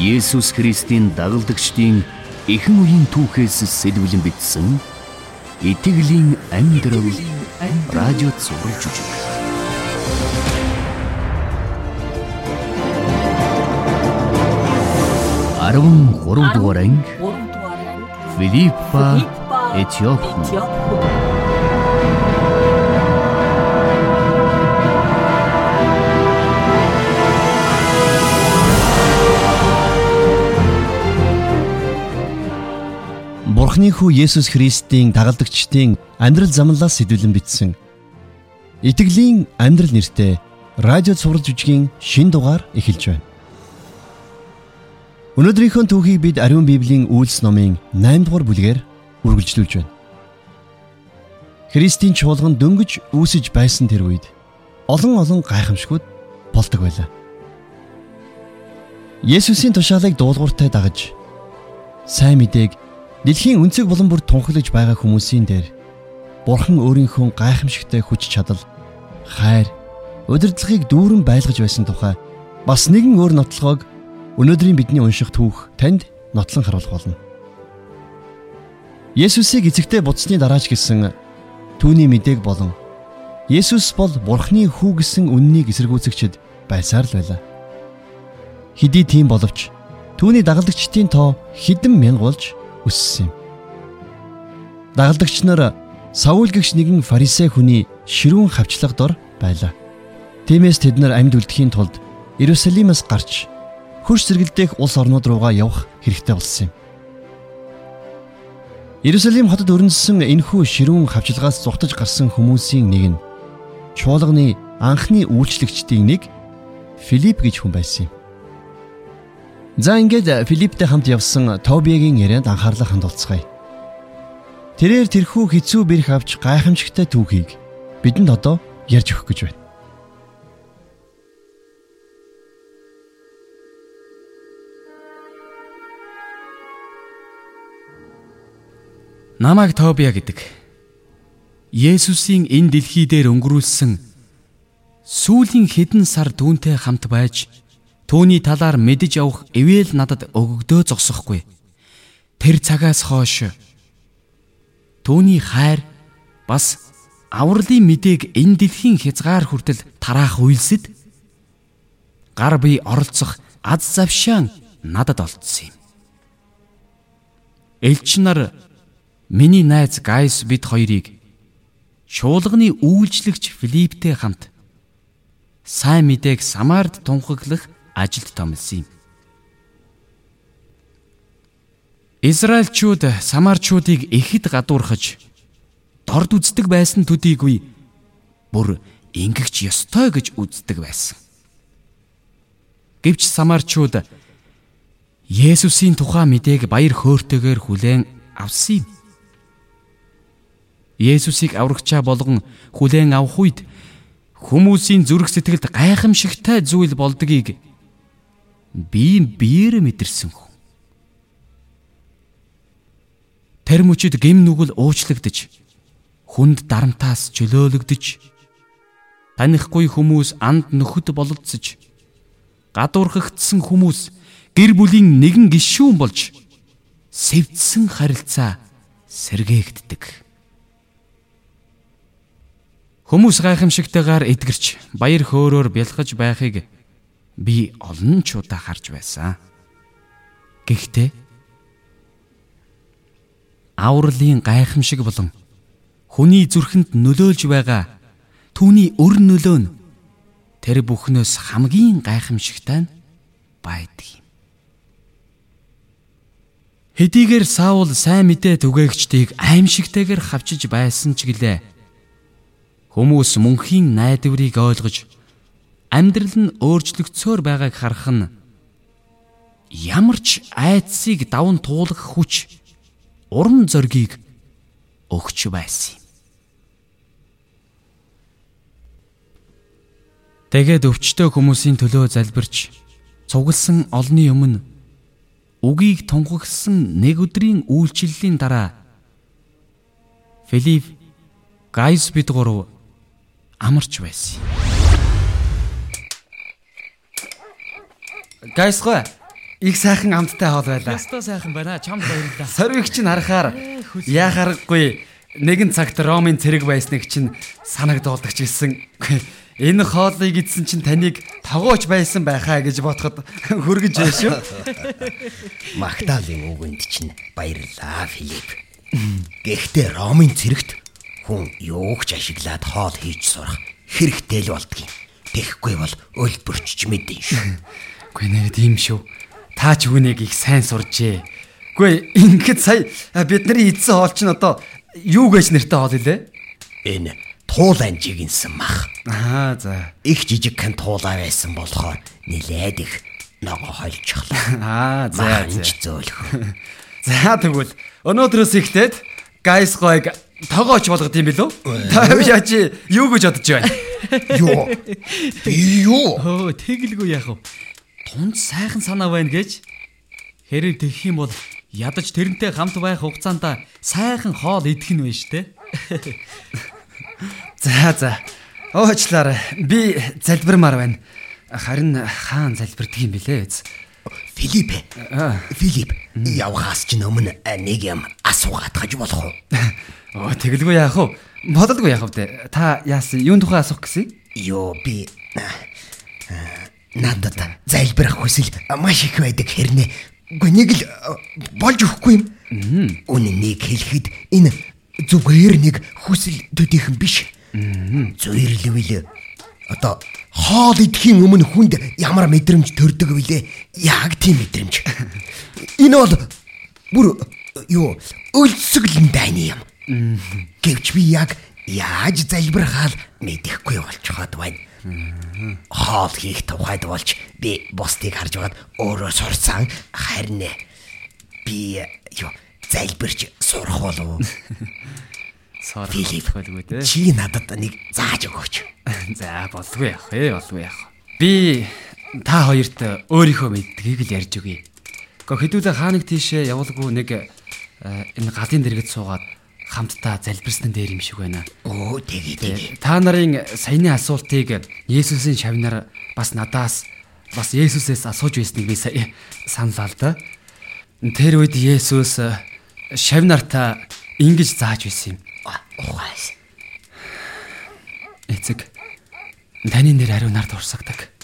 Есүс Христийн дагалдагчдын эхэн үеийн түүхээс сэлбэлэн бичсэн Итгэлийн амьдрал радио цаурын жүжиг. Арван гурав дугаар анги Филиппа Этиоп Бурхны хүү Есүс Христийн дагалдагчдын амьдрал замналаас сэдвэлэн бичсэн Итгэлийн амьдрал нэртэй радио цуврал жүжигийн шин дугаар эхэлж байна. Өнөөдрийнхөө түүхийг бид Ариун Библийн үйлс номын 8 дугаар бүлгээр үргэлжлүүлж байна. Христийн чуулган дөнгөж үүсэж байсан тэр үед олон олон гайхамшгууд болдог байлаа. Есүсийн тушаалыг дуулууртай дагаж сайн мэдээг Дэлхийн өнцөг болон бүр тунхаглаж байгаа хүмүүсийн дээр Бурхан өөрийнхөө гайхамшигтай хүч чадал, хайр, удирдлагыг дүүрэн байлгаж байсан тухай бас нэгэн өөр нотлохоог өнөөдрийн бидний унших түүх танд нотлон харуулах болно. Есүсийг эцэгтэй буцсны дараач гэсэн түүний мэдээг болон Есүс бол Бурхны хүү гэсэн үннийг эсэргүүцэгчд байсаар л байлаа. Хэдий тийм боловч түүний дагалдагчдын тоо хэдэн мянга болж өссөн юм. Дагалдагч нар Саул гэгч нэгэн фарисей хүний ширүүн хавчлага дор байлаа. Тиймээс тэд нар амьд үлдэхийн тулд Иерусалимаас гарч хөрш зэрэгэлдэх улс орнууд руугаа явах хэрэгтэй болсон юм. Иерусалим хотод өрнөссөн энэхүү ширүүн хавчлагаас зугтаж гарсан хүмүүсийн нэг нь чуулганы анхны үйлчлэгчдийн нэг Филипп гэж хүн байсан юм. За ингээд Филипптэй хамт явсан Тобиагийн ярианд анхаарлаа хандуулцгаая. Тэрээр тэрхүү хэцүү бэрх авч гайхамшигтай түүхийг бидэнд одоо ярьж өгөх гэж байна. Намайг Тобиа гэдэг. Есүсийн энэ дэлхий дээр өнгөрүүлсэн сүүлийн хэдэн сар түүнтэй хамт байж Түүний талаар мэдэж авах ивэл надад өгөгдөө зогсохгүй. Тэр цагаас хойш түүний хайр бас авралын мэдээг энэ дэлхийн хязгаар хүртэл тараах үйлсэд гар бие оролцох аз завшаан надад олдсон юм. Элч нар миний найз Гайс бид хоёрыг чуулганы үйлчлэгч Филипптэй хамт сайн мэдээг Самард тунхаглах ажилд томилсон юм. Израильчууд Самарчуудыг эхэд гадуурхаж дорд үздэг байсан төдийгүй бүр ингэгч ёстой гэж үздэг байсан. Гэвч Самарчууд Есүсийн тухай мэдээг баяр хөөртэйгээр хүлээн авсан юм. Есүсийг аврагчаа болгон хүлээн авах үед хүмүүсийн зүрх сэтгэлд гайхамшигтай зүйл болдгийг би биеэр мэдэрсэн хүн. Тэр мөчид гим нүгэл уучлагдж хүнд дарамтаас чөлөөлөгдөж танихгүй хүмүүс анд нөхөд бололцож гадуурхагдсан хүмүүс гэр бүлийн нэгэн гишүүн болж сэвдсэн харилцаа сэргээгддэг. Хүмүүс гайхамшигтайгаар эдгэрч баяр хөөрөөр бялхаж байхыг би олон ч удаа харж байсан. Гэхдээ авралын гайхамшиг болон хүний зүрхэнд нөлөөлж байгаа түүний өр нөлөө нь тэр бүхнөөс хамгийн гайхамшигтай нь байдаг юм. Хэдийгээр Саул сайн мэдээ түгээгчдийг аимшигтэйгээр хавчиж байсан ч гэлээ хүмүүс мөнхийн найдварыг ойлгож амьдрал нь өөрчлөгдсөөр байгааг харах нь ямар ч айдсыг давн туулах хүч урам зоригийг өгч байсан юм. Тэгээд өвчтөө хүмүүсийн төлөө залбирч цугласан олны өмнө үгийг тунхагсан нэг өдрийн үйлчлэлийн дараа Филип Гайс бид гурав амарч байсан юм. Гайсгүй. их сайхан амттай хоол байлаа. Ястаа сайхан байна. Чамд баярлалаа. Сорвиг чинь харахаар яхарахгүй нэгэн цагт Ромын цэрэг байсныг чинь санагдуулдаг ч гэсэн. Энэ хоолыг идсэн чинь таныг тогооч байсан байхаа гэж бодоход хүргэж байна шүү. Магдалины үгэнд чинь баярлаа Филипп. Гэхдээ Ромын цэрэгт хүн юугч ашиглаад хоол хийж сурах хэрэгтэй л болдгийг. Тэгэхгүй бол өлбөрчж мэдэн шүү. Гүй нэр тийм шүү. Та ч үнийг их сайн суржээ. Гүй ингээд сая бидний эдсэн хоол чинь одоо юу гэж нэртэй хоол илээ? Энэ туул анжигинсэн мах. Аа за. Их жижигхэн туулаа байсан болохоор нилээд их ногоо хольчихлоо. Аа за. Анж зөөлөх. За тэгвэл өнөөдрөөс ихтэйд гайс гойг тогооч болгох юм билүү? Та яаж юу гэж бодож байна? Юу? Би юу? Хөө тэгэлгүй яах вэ? Тунд сайхан санаа байна гэж хэрэг тэгэх юм бол ядаж тэрнтэй хамт байх хугацаанд сайхан хоол идэх нь вэ штэ. За за. Оочлаарай. Би залбирмаар байна. Харин хаан залбирдаг юм билээ. Филипп. Филипп, явхаас ч өмнө нэг юм асуугаад гаж болох уу? Оо тэгэлгүй яах вэ? Бодолгүй яах вэ? Та яасан? Юун тухай асуух гэсэн? Йоо би надад залбирах хүсэл маш их байдаг хэрнээ. Гэхдээ нэг л болж өгөхгүй юм. Үнэнийг хэлэхэд энэ зүгээр нэг хүсэл төдийхөн биш. Зүэрлэвэл одоо хоол идэхийн өмнө хүнд ямар мэдрэмж төрдөг вүлээ? Яг тийм мэдрэмж. Энэ бол бүр юу өлсгөлн дайны юм. Гэвч би яг яаж залбирахаа мэдэхгүй болж хаад байна. Хоол хийх тухайд болж би бусдыг харж байгаад өөрөө сурсан харин би юу залбирч сурах болов. Филипп. болгүй дээ. Чи надад нэг зааж өгөөч. За болгүй яах вэ? Болгүй яах. Би та хоёрт өөрийнхөө мэддгийг л ярьж өгье. Гэхдээ хэдүүлээ хааныг тийшээ явуулгүй нэг э, энэ галын дэргэд суугаад хамтдаа залбирсан дээр юм шиг байна. Оо тэгээ тэгээ. Та нарын саяны асуултыг Есүсийн шавнаар бас надаас бас Есүсээс асууж байсныг би сая саналаа л да. Тэр үед Есүс шавнартаа ингэж зааж байсан юм. Ухаас. Эцэг таны нэр ариун нарт урсагдаг.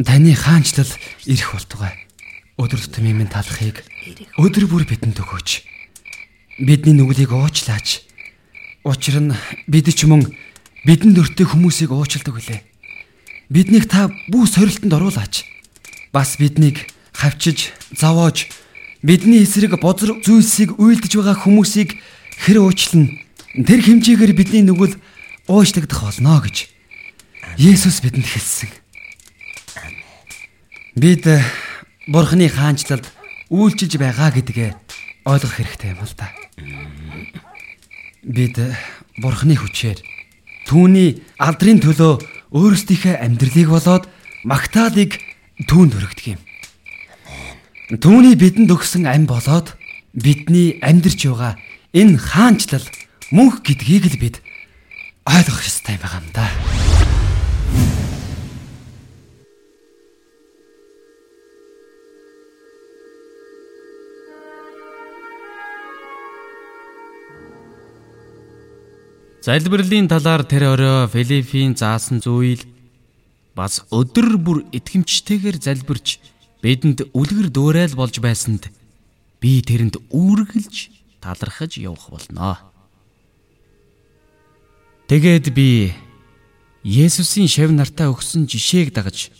Таны хаанчлал ирэх болтугай. Өдөр тутмын минь талахыг өдөр бүр бидэнд өгөөч. Бидний нүглийг уучлаач. Учир нь бид ч мөн бидэнд өртөө хүмүүсийг уучладаг үлээ. Биднийг та бүх сорилтонд оруулаач. Бас биднийг хавчиж, зовоож бидний эсрэг бозар зүйлсийг үйлдэж байгаа хүмүүсийг хэр уучлна. Тэр хэмжээгээр бидний нүгэл уучлагдах болно гэж Есүс бидэнд хэлсэн. Бид э, Бурхны хаанчлалд үйлчилж байгаа гэдгээ ойлгох хэрэгтэй юм л да. Бид э, Бурхны хүчээр түүний алдрын төлөө өөрсдийнхээ амьдралыг болоод магтаалыг түүнд өргөдөг юм. Түүний бидэнд өгсөн ам болоод бидний амьдрч байгаа энэ хаанчлал мөнх гэдгийг л бид ойлгох ёстой байгаа юм да. Залбирлын талаар тэр орой Филиппийн заасан зүйл бас өдөр бүр итгэмжтэйгээр залбирч бидэнд үлгэр дуурайл болж байсанд би тэрэнд үүргэлж талархаж явах болно. Тэгээд би Есүсийн шав нартаа өгсөн жишээг дагаж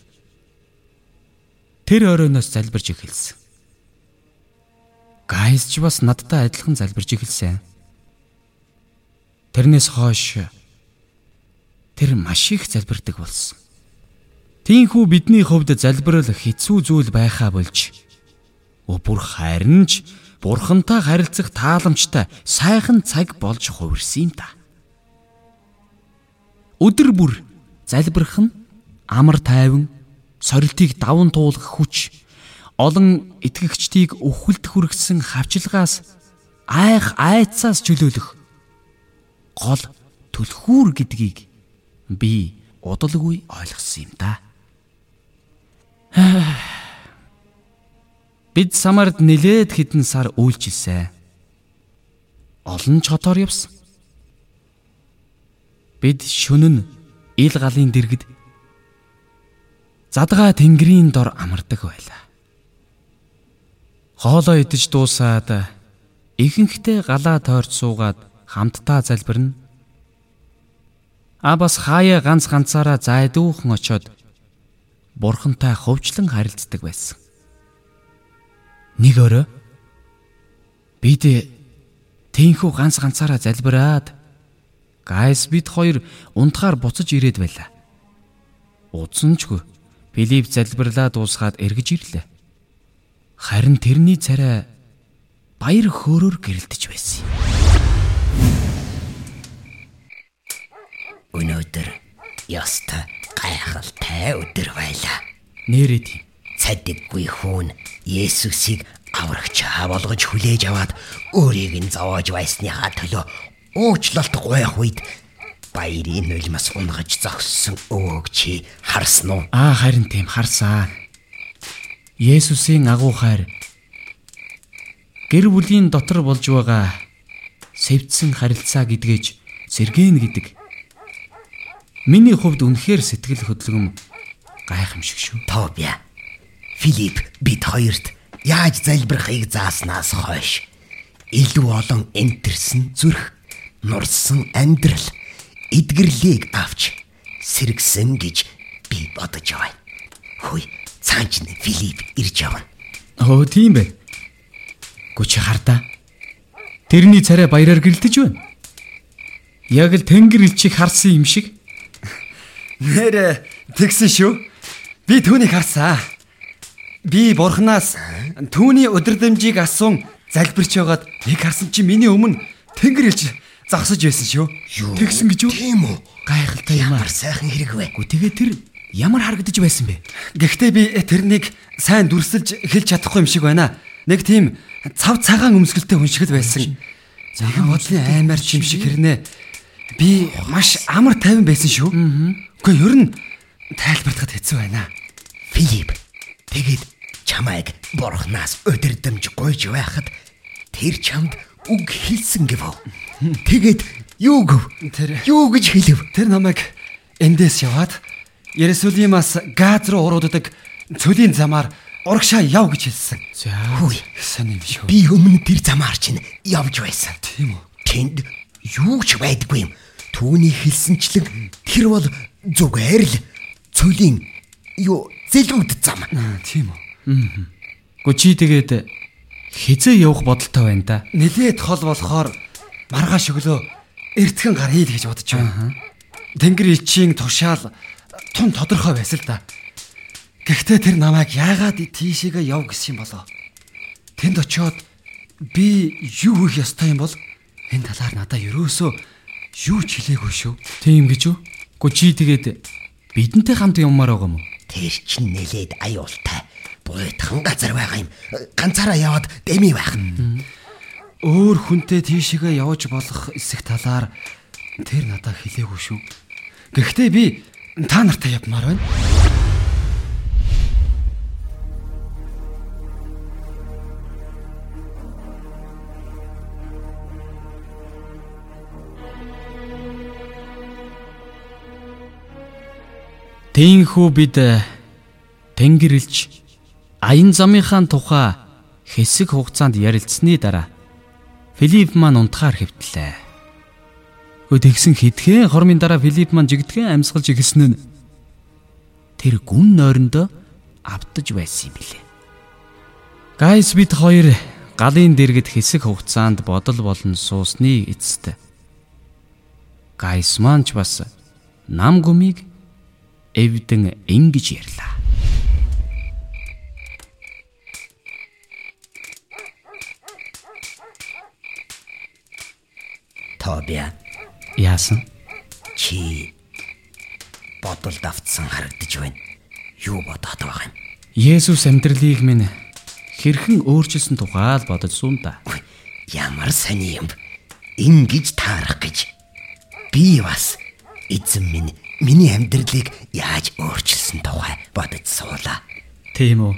тэр оройноос залбирч эхэлсэн. Гайс ч бас надтай адилхан залбирч эхэлсэн. Тэрнээс хойш тэр маш их залбирдаг болсон. Тийнхүү бидний хувьд залбирал хэцүү зүйл байхаа болж бүр харин ч бурхантай харилцах тааламжтай сайхан цаг болж хувирсан юм та. Өдөр бүр залбирах нь амар тайван сорилтыг даван туулах хүч олон итгэгчдийг өвхөлд хүргэсэн хавчилгаас айх айцаас чөлөөлөх гол түлхүүр гэдгийг би удалгүй ойлгосон юм да. Бид Самард нилээд хідэн сар үйлчилсэн. Олон ч хотоор явсан. Бид шөнө ил галын дэргэд задгаа тэнгэрийн дор амардаг байлаа. Хоолоо идэж дуусаад ихэнхдээ галаа тойрч суугаад хамтдаа залбирна. А бас хаяа ганц ганцаараа зайдуухан очоод бурхантай хөвчлэн харилцдаг байсан. Нэг өрөө бид тэнхүү ганц ганцаараа залбираад гайс бид хоёр унтахаар буцаж ирээд байлаа. Удсанчгүй Филипп залбирлаа дуусгаад эргэж ирлээ. Харин тэрний царай баяр хөөрөөр гэрэлтэж байсан юм. Өнөөдөр яста гайхалтай өдөр байлаа. Тийм. Цадиггүй хүн Есүсийг аврагчаа болгож хүлээж аваад өөрийг нь зовоож байсныхаа төлөө уучлалт гуйх үед баярын нулимас унгаж зогссон өөг чи харсан уу? Аа харин тийм харсан. Есүсийн агуу хайр гэр бүлийн дотор болж байгаа сэвдсэн харилцаа гэдгээч сэргэн гэдэг. Миний хувьд үнэхээр сэтгэл хөдлөм гайхамшиг шүү. Тобиа. Филипп бид хоёрт яаж залбирахыг зааснаас хойш илүү олон энтерсэн зүрх, нурсан амьдрал, эдгэрлийг авч сэргсэн гэж би бодож байна. Хөөе, цаанч нь Филипп ирж явна. Оо тийм бэ. Гүч хардаа. Тэрний царай баяраар гэрэлтэж байна. Яг л тэнгэр элчийг харсан юм шиг. Нэрэ тэгсэн шүү. Би түүнийг харсан. Би бурхнаас түүний өдрөмжийг асуун залбирч байгаад нэг харсан чи миний өмнө тэнгэр илж загсаж байсан шүү. Тэгсэн гэж юу? Тийм үү? Гайхалтай аа. Ямар сайхан хэрэг вэ? Гү тэгээ тэр ямар харагдаж байсан бэ? Гэхдээ би тэрнийг сайн дүрсэлж хэлж чадахгүй юм шиг байна. Нэг тийм цав цагаан өмсгөлтэй хүн шиг л байсан. Нэгэн бодлын аймаар ч юм шиг хэрнээ. Би маш амар тайван байсан шүү. Гэхдээ ер нь тайлбарлахад хэцүү байна. Филипп тэгэд чамайг бурхнаас өдөрдөмж гойж байхад тэр чамд үг хэлсэн гэв. Тэгэд юу гэв? Тэр- юу гэж хэлв? Тэр намайг эндээс яваад Ересулимаас Газ руу уруудаг цөлийн замаар урагшаа яв гэж хэлсэн. За. Хүй, Сэн юм шүү. би өмнө тэр замаар чинь явж байсан. Тийм үү? Тэнд юу ч байдгүй юм. Түүний хэлсэнчлэг тэр бол зүгээр л цөлийн юу зэлгүүд зам. Аа, Тийм үү? Гү чи тэгээд хизээ явах бодолтой байна да. Нилээд хол болохоор маргааш өглөө эртхэн гар хийл гэж бодож байна. Тэнгэр ичийн тушаал тун тодорхой байсан л да. Гэхдээ тэр намайг яагаад тийшээгээ яв гэсэн юм болоо? Тэнд очиод би юу хийх ёстой юм бол энэ талаар надаа ерөөсөө юу ч хэлээгүй шүү. Тийм гэж үү? Гү чи тэгээд бидэнтэй хамт явмаар байгаа юм уу? Тэр чинь нэлээд аюултай. Буйтхан газар байгаа юм. Ганцаараа яваад дэми байх. Өөр хүнтэй тийшээгээ явж болох эсэх талаар тэр надад хэлээгүй шүү. Гэхдээ би та нартай явмаар байна. Тиймхүү бид э, тэнгэрэлж аян замынхаа тухай хэсэг хугацаанд ярилцсны дараа Филипп маань унтахаар хэвтлээ. Хөө тэгсэн хитгэн хормын дараа Филипп маань жигдхэн амьсгалж ихсэн нь тэр гүн нойрондоо автаж байсан юм билээ. Гайс бид хоёр галын дэргэд хэсэг хугацаанд бодол болон суусны эцэст. Гайс маань ч бас нам гүмийг эвдэн ингэж ярьлаа. Тобиа Яасан? чи бодолд автсан харагдаж байна. Юу бодоод байгаа юм? Есүс амьдралыг минь хэрхэн өөрчилсөн тухай л бодож суун. Үгүй, Ямар сони юм. Ингиж таарах гэж. Би бас эзэн минь миний амьдралыг яаж өөрчилсөн тухай бодож суулаа. Тийм үү?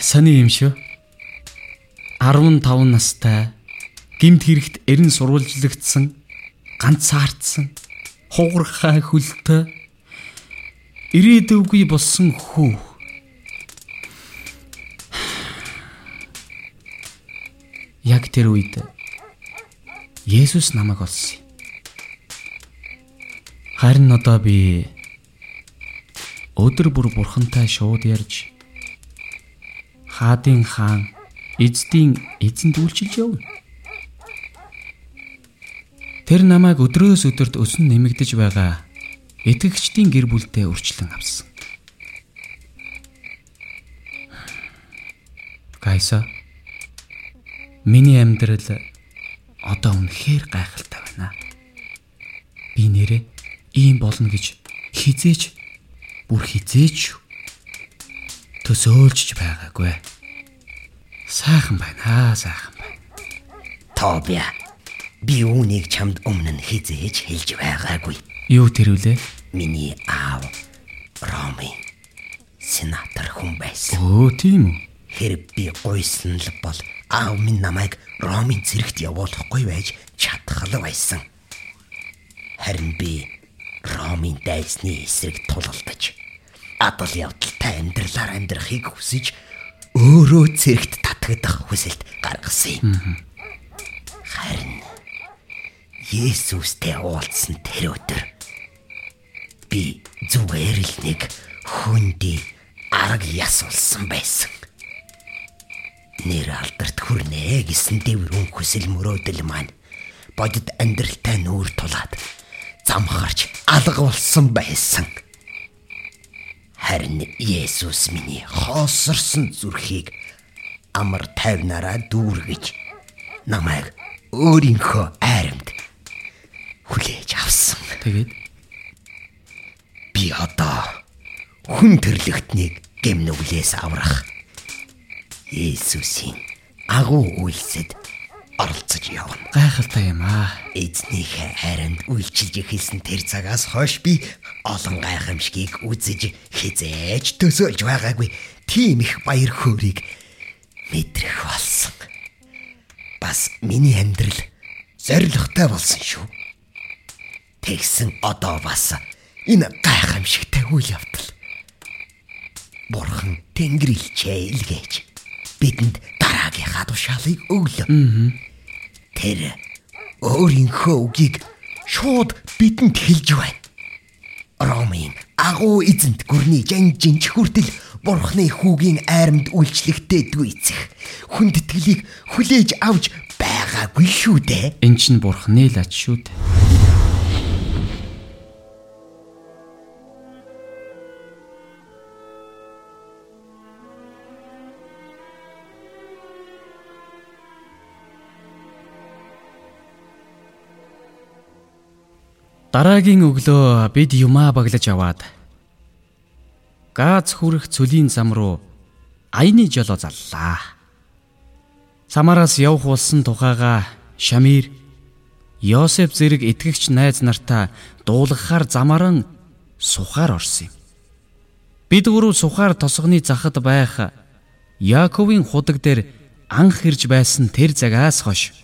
Сони юм шүү. 15 настай гимт хэрэгт эрен сурвалжлагдсан ганцаардсан хугархай хөлтөө ирээдүггүй болсон хүү. Яг тэр үед Есүс намайг олсон. Харин одоо би өдөр бүр бурхантай шууд ярьж хаадын хаан эздийн эзэнд үйлчилж явна. Тэр намайг өдрөөс өдөрт өсөн нэмэгдэж байгаа итгэгчдийн гэр бүлдээ урьдчилан авсан. Гайса миний амьдрал одоо үнэхээр гайхалтай байна. Би нэрээ ийм болно гэж хизээч бүр хизээч төсөөлж байгаагүй. Сайхан байна аа, сайхан байна. Тобиа. Би үүнийг чамд өмнө нь хизээж хэлж байгаагүй. Юу тэрвлээ? Миний аав Роми сенатор хүн байсан. Өө тийм үү? Хэрэг би гойсон л бол аав минь намайг Ромын зэрэгт явуулахгүй байж чадхал байсан. Харин би Ромын дайсны эсрэг тулалдаж адал явдалтай амьдралаар амьдрахыг хүсэж өөрөө зэрэгт татагдах хүсэлт гаргасан юм. Харин Есүстэй уулзсан тэр өдөр би зүгээр л нэг хүндий арга яс болсон байсан. Нэр алдарт хүрнэ гэсэн дэврэн хүсэл мөрөөдөл маань бодит амьдралтай нүүр тулаад замхарч алга болсон байсан. Харин Есүс миний хоосорсон зүрхийг амар тайвнараа дүүргэж намайг өөрийнхөө айрамд хүлээж авсан. Тэгээд би одоо хүн төрлөختнийг гэмнүглээс аврах Есүсийн агуу үйлсэд оролцож явна. гайхалтай юм аа. Эзнийхээ хайранд үйлчилж эхэлсэн тэр цагаас хойш би олон гайхамшгийг үзэж хизээж төсөөлж байгаагүй тийм их баяр хөөргийг мэдрэх болсон. Бас миний амьдрал зоригтой болсон шүү. Тэгсэн одоо бас энэ гайхамшигтай үйл явдал. Бурхан Тэнгэрлэгчээ илгээж бидэнд дараагийнхаа тушаалыг өглөө. Тэр өөрийнхөө үгийг шууд бидэнд хэлж байна. Ромын агуу эзэнт гүрний жанжинч хүртэл бурхны хүүгийн айрамд үйлчлэгтэй дүйцэх хүндэтгэлийг хүлээж авч байгаагүй шүү дээ. Эн чинь бурхны л ач шүү дээ. Дараагийн өглөө бид юмаа баглаж аваад Гааз хүрэх цөлийн зам руу аяны жолоо заллаа. Самараас явх болсон тухайга Шамир Йосеф зэрэг итгэгч найз нартаа дуулгахаар замааран сухаар орсон юм. Бид гурав сухаар тосгоны захад байх Яаковын худаг дээр анх ирж байсан тэр цагаас хойш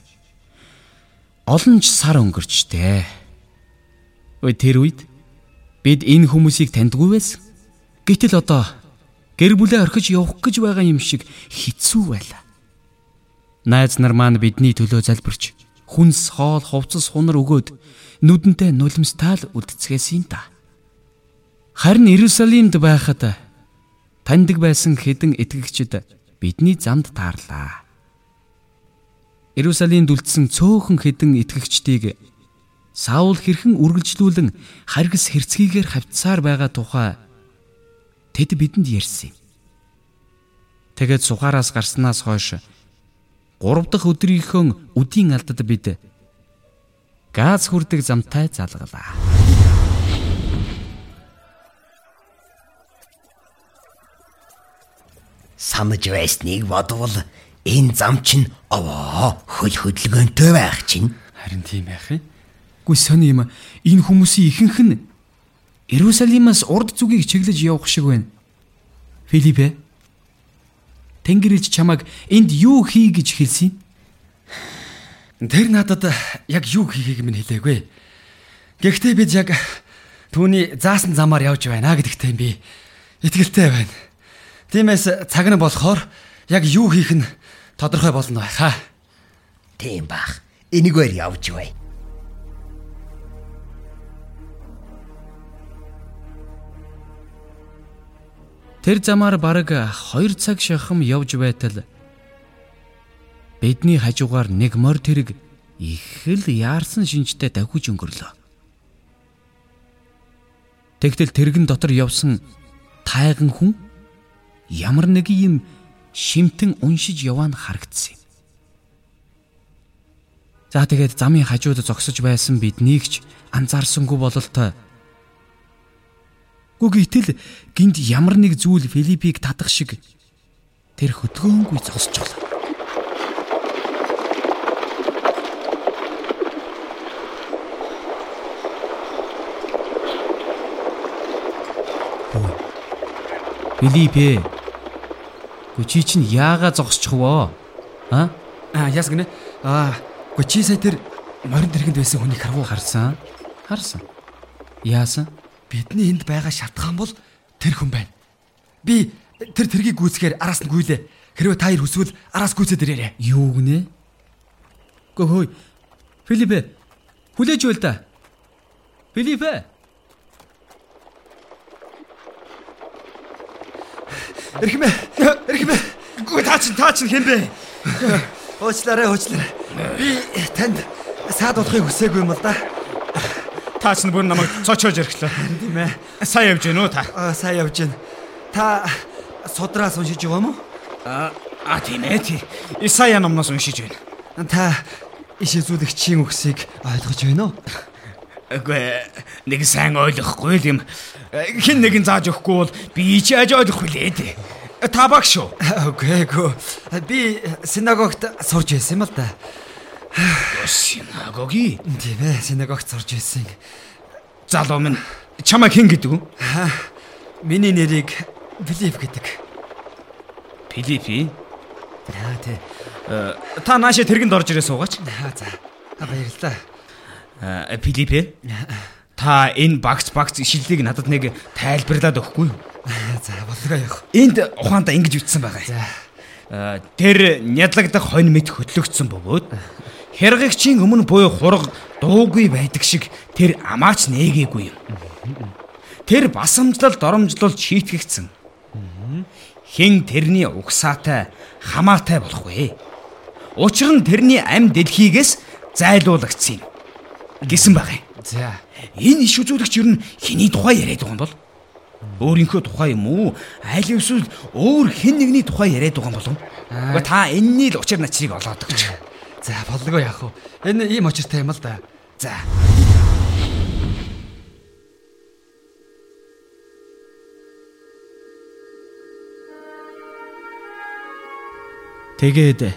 олон ч сар өнгөрчтэй. Тэр үед бид энэ хүмүүсийг таньдгүй байсан. Гэтэл одоо гэр бүлээ орхиж явах гэж байгаа юм шиг хэцүү байлаа. Найз нар маань бидний төлөө залбирч хүнс хоол хувцас хунар өгөөд нүдэнтэй нулимстаал үлдцгээсэн юм та. Харин Иерусалимд байхад таньдаг байсан хэдэн итгэгчид бидний замд таарлаа. Иерусалимд үлдсэн цөөхөн хэдэн итгэгчдийг Саул хэрхэн үргэлжлүүлэн харгас хэрцгийгээр хавцсаар байгаа тухай тэд бидэнд ярьсан юм. Тэгээд сухараас гарснаас хойш 3 дахь өдрийнхөө үдийн алдад бид газ хүрдэг замтай залгалаа. Санаж байсныг бодвол энэ зам чинь овоо хөл хөдөлгөөнтэй байх чинь Харин тийм байх юм. Гүй сони юм. Энэ хүмүүсийн ихэнх нь Иерусалимаас урд зүгийг чиглэж явах шиг байна. Филиппе. Тэнгэр ээж чамайг энд юу хий гэж хэлсэн юм? Тэр надад яг юу хийхийг минь хэлээгүй. Гэхдээ бид яг түүний заасан замаар явж байна гэдэгтээ би итгэлтэй байна. Тиймээс цаг нь болохоор яг юу хийх нь тодорхой болно байхаа. Тийм бах. Энийгээр явж бай. Тэр замаар бараг 2 цаг шахам явж байтал бидний хажуугаар нэг морь тэрэг их л яарсан шинжтэй давхиж өнгөрлөө. Тэгтэл тэрэгэн дотор явсан тайган хүн ямар нэг юм шимтэн уншиж яваа нь харагдсан юм. За тэгээд замын хажууд зогсож байсан биднийг ч анзаарсангүй бололтой Гүг итэл гинт ямар нэг зүйл Филиппийг татах шиг тэр хөдгөөнгүй байна. Филиппе. Гүчи чинь яага зогсчих воо? А? Аа яс гинэ. Аа гүчи сая тэр морин дэргэнд байсан хүнийг харав уу? Харсан. Харсан. Яасан? Бидний энд байгаа шалтгаан бол тэр хүн байна. Би тэр тэргийг гүйцэхээр араас нь гүйлээ. Хэрвээ та хоёр хүсвэл араас гүйцээд ирээрэй. Юу гинэ? Гөхөө. Филиппе. Хүлээж байл та. Филиппе. Эрхмэ. Эрхмэ. Гүү таа чин таа чин хэн бэ? Уучлаарай, уучлаарай. Би танд саад удахыг хүсээгүй юм л да. Таач нь бүр намайг цочоож ирэхлээ. Тийм ээ. Сайн явж гэнэ үү та? Аа сайн явж байна. Та судраас уншиж байгаа мó? Аа а тийм ээ тий. Исая номноос уншиж байна. Та иш үзүүлэгчийн үгсийг ойлгож байна уу? Үгүй нэг сайн ойлгохгүй юм. Хин нэгэн зааж өгөхгүй бол би ч яаж ойлгохгүй лээ тий. Та багш шүү. Үгүй гоо. Би синагогт сурж байсан юм л да. Синагоги. Тийм ээ, синагогт сурж байсан. Залуу минь чамайг хэн гэдэг вэ? Миний нэрийг Филипп гэдэг. Филиппи. Аа тий. Та наашаа тэргэнд орж ирээ суугаач. Аа за. Баярлалаа. Аа Филиппе. Та энэ багц багц ишиллийг надад нэг тайлбарлаад өгөхгүй юу? За болгоо явах. Энд ухаанда ингэж ütсэн байгаа. За. Тэр нядлагдах хонь мэд хөтлөгдсөн бөгөөд Хэрэгчийн өмнө буй хураг дуугүй байдаг шиг тэр амаач нээгээгүй юм. Тэр басамжлал доромжлол шийтгэгдсэн. Хэн тэрний угсаатай хамаатай болох вэ? Учир нь тэрний ам дэлхийгээс зайлуулагдсан юм гэсэн юм. За. Энэ иш үзүүлэгч юу н хэний тухай яриад байгаа юм бол? Өөрийнхөө тухай юм уу? Аль эсвэл өөр хэн нэгний тухай яриад байгаа юм болов? Та энэний л учир начрыг олоод өгч. За болдгоо яах вэ? Энэ ийм очиртай юм л да. За. Тэгээд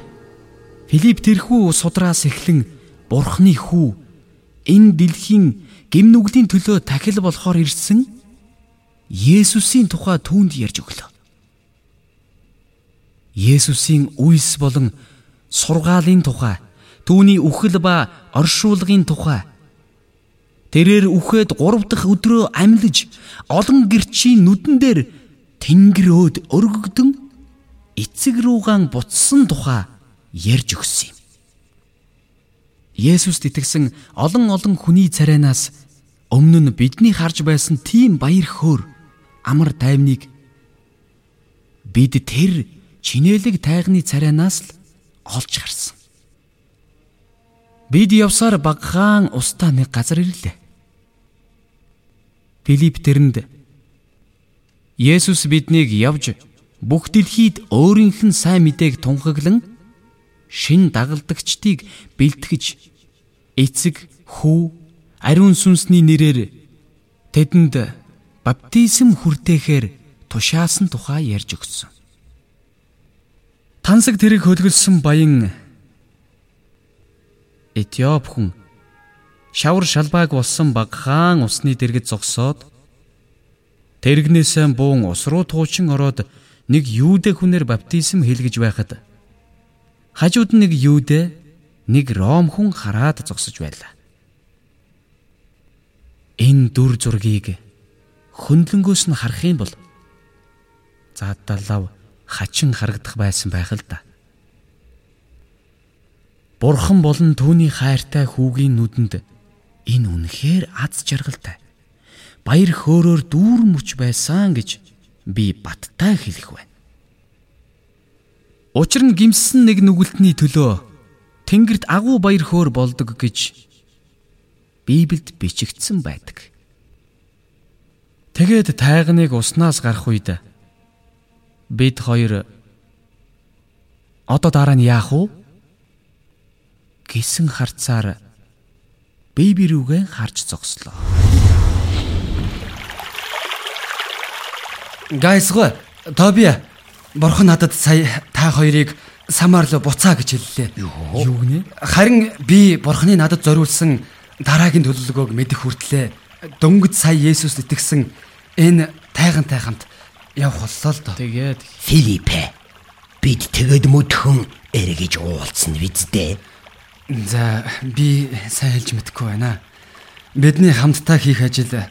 Филипп тэрхүү судраас эхлэн Бурхны хүү энэ дэлхийн гимнүглийн төлөө тахил болохоор ирсэн Есүсийн тухай түүнд ярьж өглөө. Есүсийн үйлс болон сургаалын тухай, түүний үхэл ба оршуулгын тухай. Тэрээр үхээд 3 дахь өдрөө амьлаж олон гэрчийн нүдэн дээр тэнгэр өөд өргөгдөн эцэг руугаан буцсан тухай ярьж өгсөн юм. Есүст итгэсэн олон олон хүний царайнаас өмнө нь бидний харж байсан тийм баяр хөөр амар тайвныг бид тэр чинэлэг тайгны царайнаас л олж харсан. Бид явсаар багахан устаа нэг газар ирлээ. Филипп тэрэнд Есүс биднийг явж бүх дэлхийд өөрийнх нь сайн мэдээг тунхаглан шин дагалдагчдыг бэлтгэж эцэг хүү ариун сүнсний нэрээр тэдэнд баптизм хүртээхээр тушаасан тухай ярьж өгсөн. Тансаг тэрэг хөлгөлсөн баян Этиоп хүн шавар шалбааг болсон багахан усны дэргэд зогсоод тэрэгнээсээ буун ус руу туучин ороод нэг юудэ хүнээр баптизм хийлгэж байхад хажууд нь нэг юудэ нэг ром хүн хараад зогсож байлаа. Энэ дүр зургийг хөндлөнгөөс нь харах юм бол заадалав хачин харагдах байсан байх л да. Бурхан болон түүний хайртай хүүгийн нүдэнд энэ үнэхээр аз жаргалтай. Баяр хөөрөөр дүүр мөч байсан гэж би баттай хэлэх байна. Учир нь гимссэн нэг нүгэлтний төлөө Тэнгэрт агуу баяр хөөр болдог гэж Библиэд бичигдсэн байдаг. Тэгээд тайганыг уснаас гарах үед бид хоёр одоо дараа нь яах вэ? гисэн харцаар бэби рүүгээ харж зогслоо. Гайсгүй Тобиа бурхан надад сая та хоёрыг самаар л буцаа гэж хэллээ. Юу гинэ? Харин би бурханы надад зориулсан дараагийн төлөвлөгөөг мэдэх хүртлээ дөнгөж сая Есүс итгэсэн энэ тайгантай хамт явах боллоо л доо. Тэгээд Филиппе бид тэгэд мөдхөн эргэж уулзсан биздээ. За би сайн хэлж мэдэхгүй байна. Бидний хамтдаа хийх ажил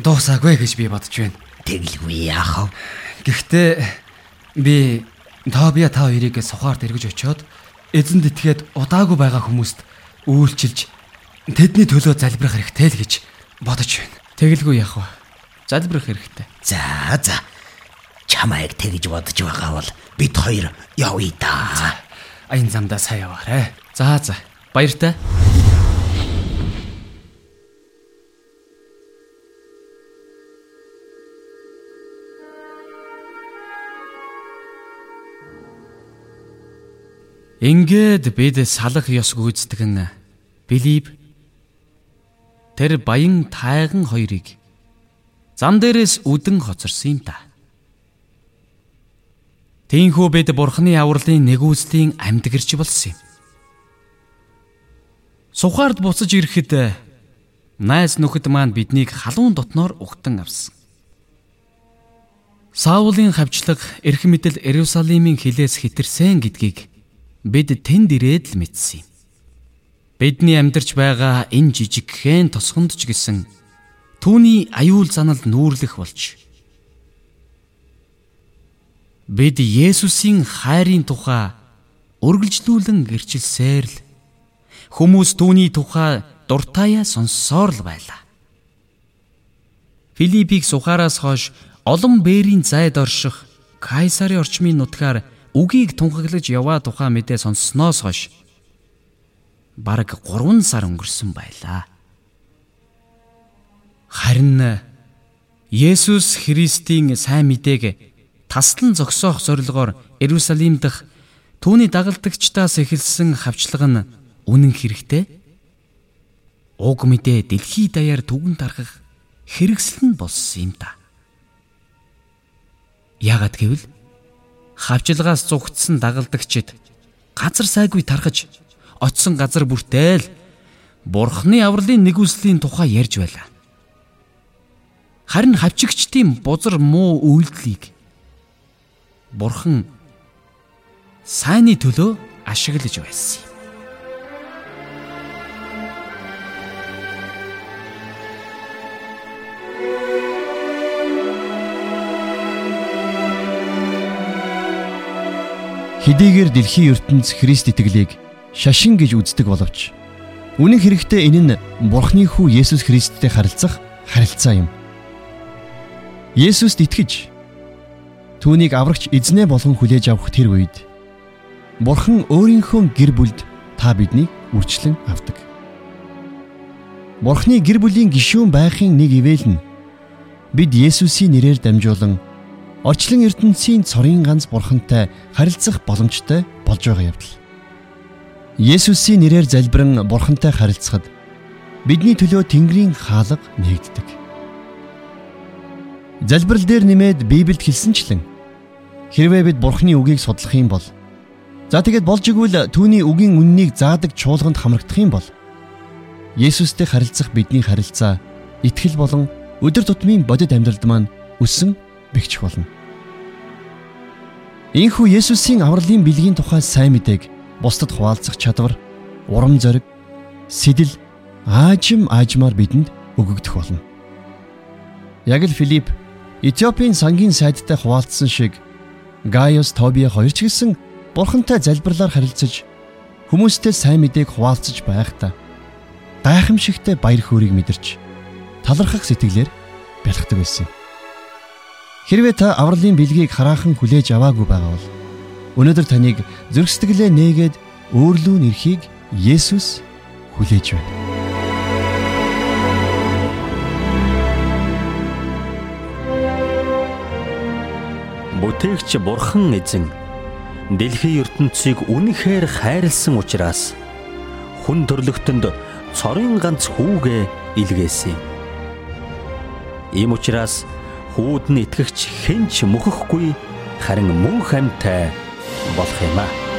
дуусаагүй гэж би бодож байна. Тэгэлгүй яах вэ? Гэхдээ би Тобиа та хоёрыг сухаарт эргэж очиод эзэнд итгээд удаагүй байгаа хүмүүст үйлчилж тэдний төлөө залбирах хэрэгтэй л гэж бодож байна. тэгэлгүй яах вэ? Залбирах хэрэгтэй. За за. Чамайг тэгж бодож байгаа бол бид хоёр явъя да. Аян замдаа сайн яваарэ. За за. Баяртай. Ингээд бид салах ёс гүйцэтгэн Билип тэр баян тайган хоёрыг зам дээрээс үдэн хоцорсон юм та. Тийхүү бид бурхны авралын нэгүслийн амьдгэрч болсон юм. Сухаард буцаж ирэхэд найз нөхөд маань биднийг халуун дотноор угтан авсан. Саулын хавчлаг эрх мэдэл Иерусалимийн хилээс хитэрсэн гэдгийг бид тэнд ирээд л мэдсэн юм. Бидний амьдарч байгаа энэ жижигхэн тосгонд ч гэсэн түүний аюул занал нүүрлэх болж бид Есүсийн хайрын тухай үргэлжлүүлэн гэрчилсээр л хүмүүс түүний тухай дуртаяа сонссоор л байлаа. Филиппийг сухараас хойш олон бээрийн зайд орших Кайсарын орчмын нутгаар үгийг тунхаглаж яваа тухай мэдээ сонссноос хойш бараг 3 сар өнгөрсөн байлаа. Харин Есүс Христийн сайн мэдээг таслан зогсоох зорилгоор Иерусалим дахь түүний дагалдагчдаас эхэлсэн хавчлага нь үнэн хэрэгтэй. Уг мэдээ дэлхий даяар түгэн тархах хэрэгсэл нь болсон юм да. Яагад гэвэл хавчлагаас зүгтсэн дагалдагчид газар сайгүй тархаж очсон газар бүртэл бурхны авралын нэгүслийн тухай ярьж байлаа. Харин хавчигчдийн бузар муу үйлдэлийг бурхан сайнны төлөө ашиглаж байсан юм. Хэдийгээр дэлхийн ертөнц Христ итгэлийг шашин гэж үздэг боловч үнэн хэрэгтээ энэ нь Бурхны хүү Есүс Христтэй харилцах харилцаа юм. Есүст итгэж түүнийг аврагч эзнээ болгон хүлээж авах тэр үед Бурхан өөрийнхөө гэр бүлд та биднийг үрчлэн авдаг. Бурхны гэр бүлийн гишүүн байхын нэг ивэл нь бид Есүсийн нэрээр дамжуулан орчлон ертөнцийн цорын ганц бурхантай харилцах боломжтой болж байгаа явдал. Есүсийн нэрээр залбирэн бурхантай харилцахад бидний төлөө Тэнгэрийн хаалга нэгддэг. Залбирал дээр нэмээд Библиэд хэлсэнчлэн хэрвээ бид бурхны үгийг судлах юм бол за тэгээд болж игвэл түүний үгийн үннийг заадаг чуулганд хамрагдах юм бол Есүстэй харилцах бидний харилцаа итгэл болон өдөр тутмын бодит амьдралд маань өссөн бэгчих болно. Ийхүү Есүсийн авралын бэлгийн тухай сайн мэдээг бусдад хуваалцах чадвар, урам зориг, сэтэл аажим аажмаар бидэнд өгөгдөх болно. Яг л Филипп Этиопийн сангийн сайдтай хуваалцсан шиг Гaius Тобиа хоёр ч гэсэн бурхантай залбирлаар харилцаж хүмүүстэй сайн мэдээг хуваалцаж байхдаа гайхамшигтай баяр хөөргийг мэдэрч талархах сэтгэлээр бэлгдэг байсан юм. Хэрвээ та авралын бэлгийг хараахан хүлээж аваагүй байгаа бол өнөөдөр таныг сэтгэлээ нээгээд өөрлөө нэрхийг Есүс хүлээж байна. Бүтээгч Бурхан эзэн дэлхийн ертөнцийг үнэхээр хайрлсан учраас хүн төрлөختөнд цорын ганц хүүгээ илгээсэн. Ийм учраас хүүд нь итгэгч хэн ч мөхөхгүй харин мөнх амьтай болох юм аа.